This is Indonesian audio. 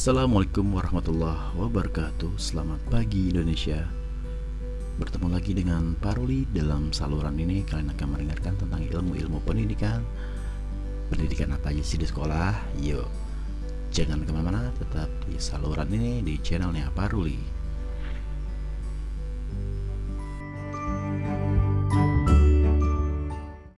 Assalamualaikum warahmatullahi wabarakatuh. Selamat pagi Indonesia. Bertemu lagi dengan Paruli Dalam saluran ini. Kalian akan mendengarkan tentang ilmu-ilmu pendidikan. Pendidikan apa aja sih di sekolah? Yuk Jangan ke mana-mana. Tetap di saluran ini di channelnya Paruli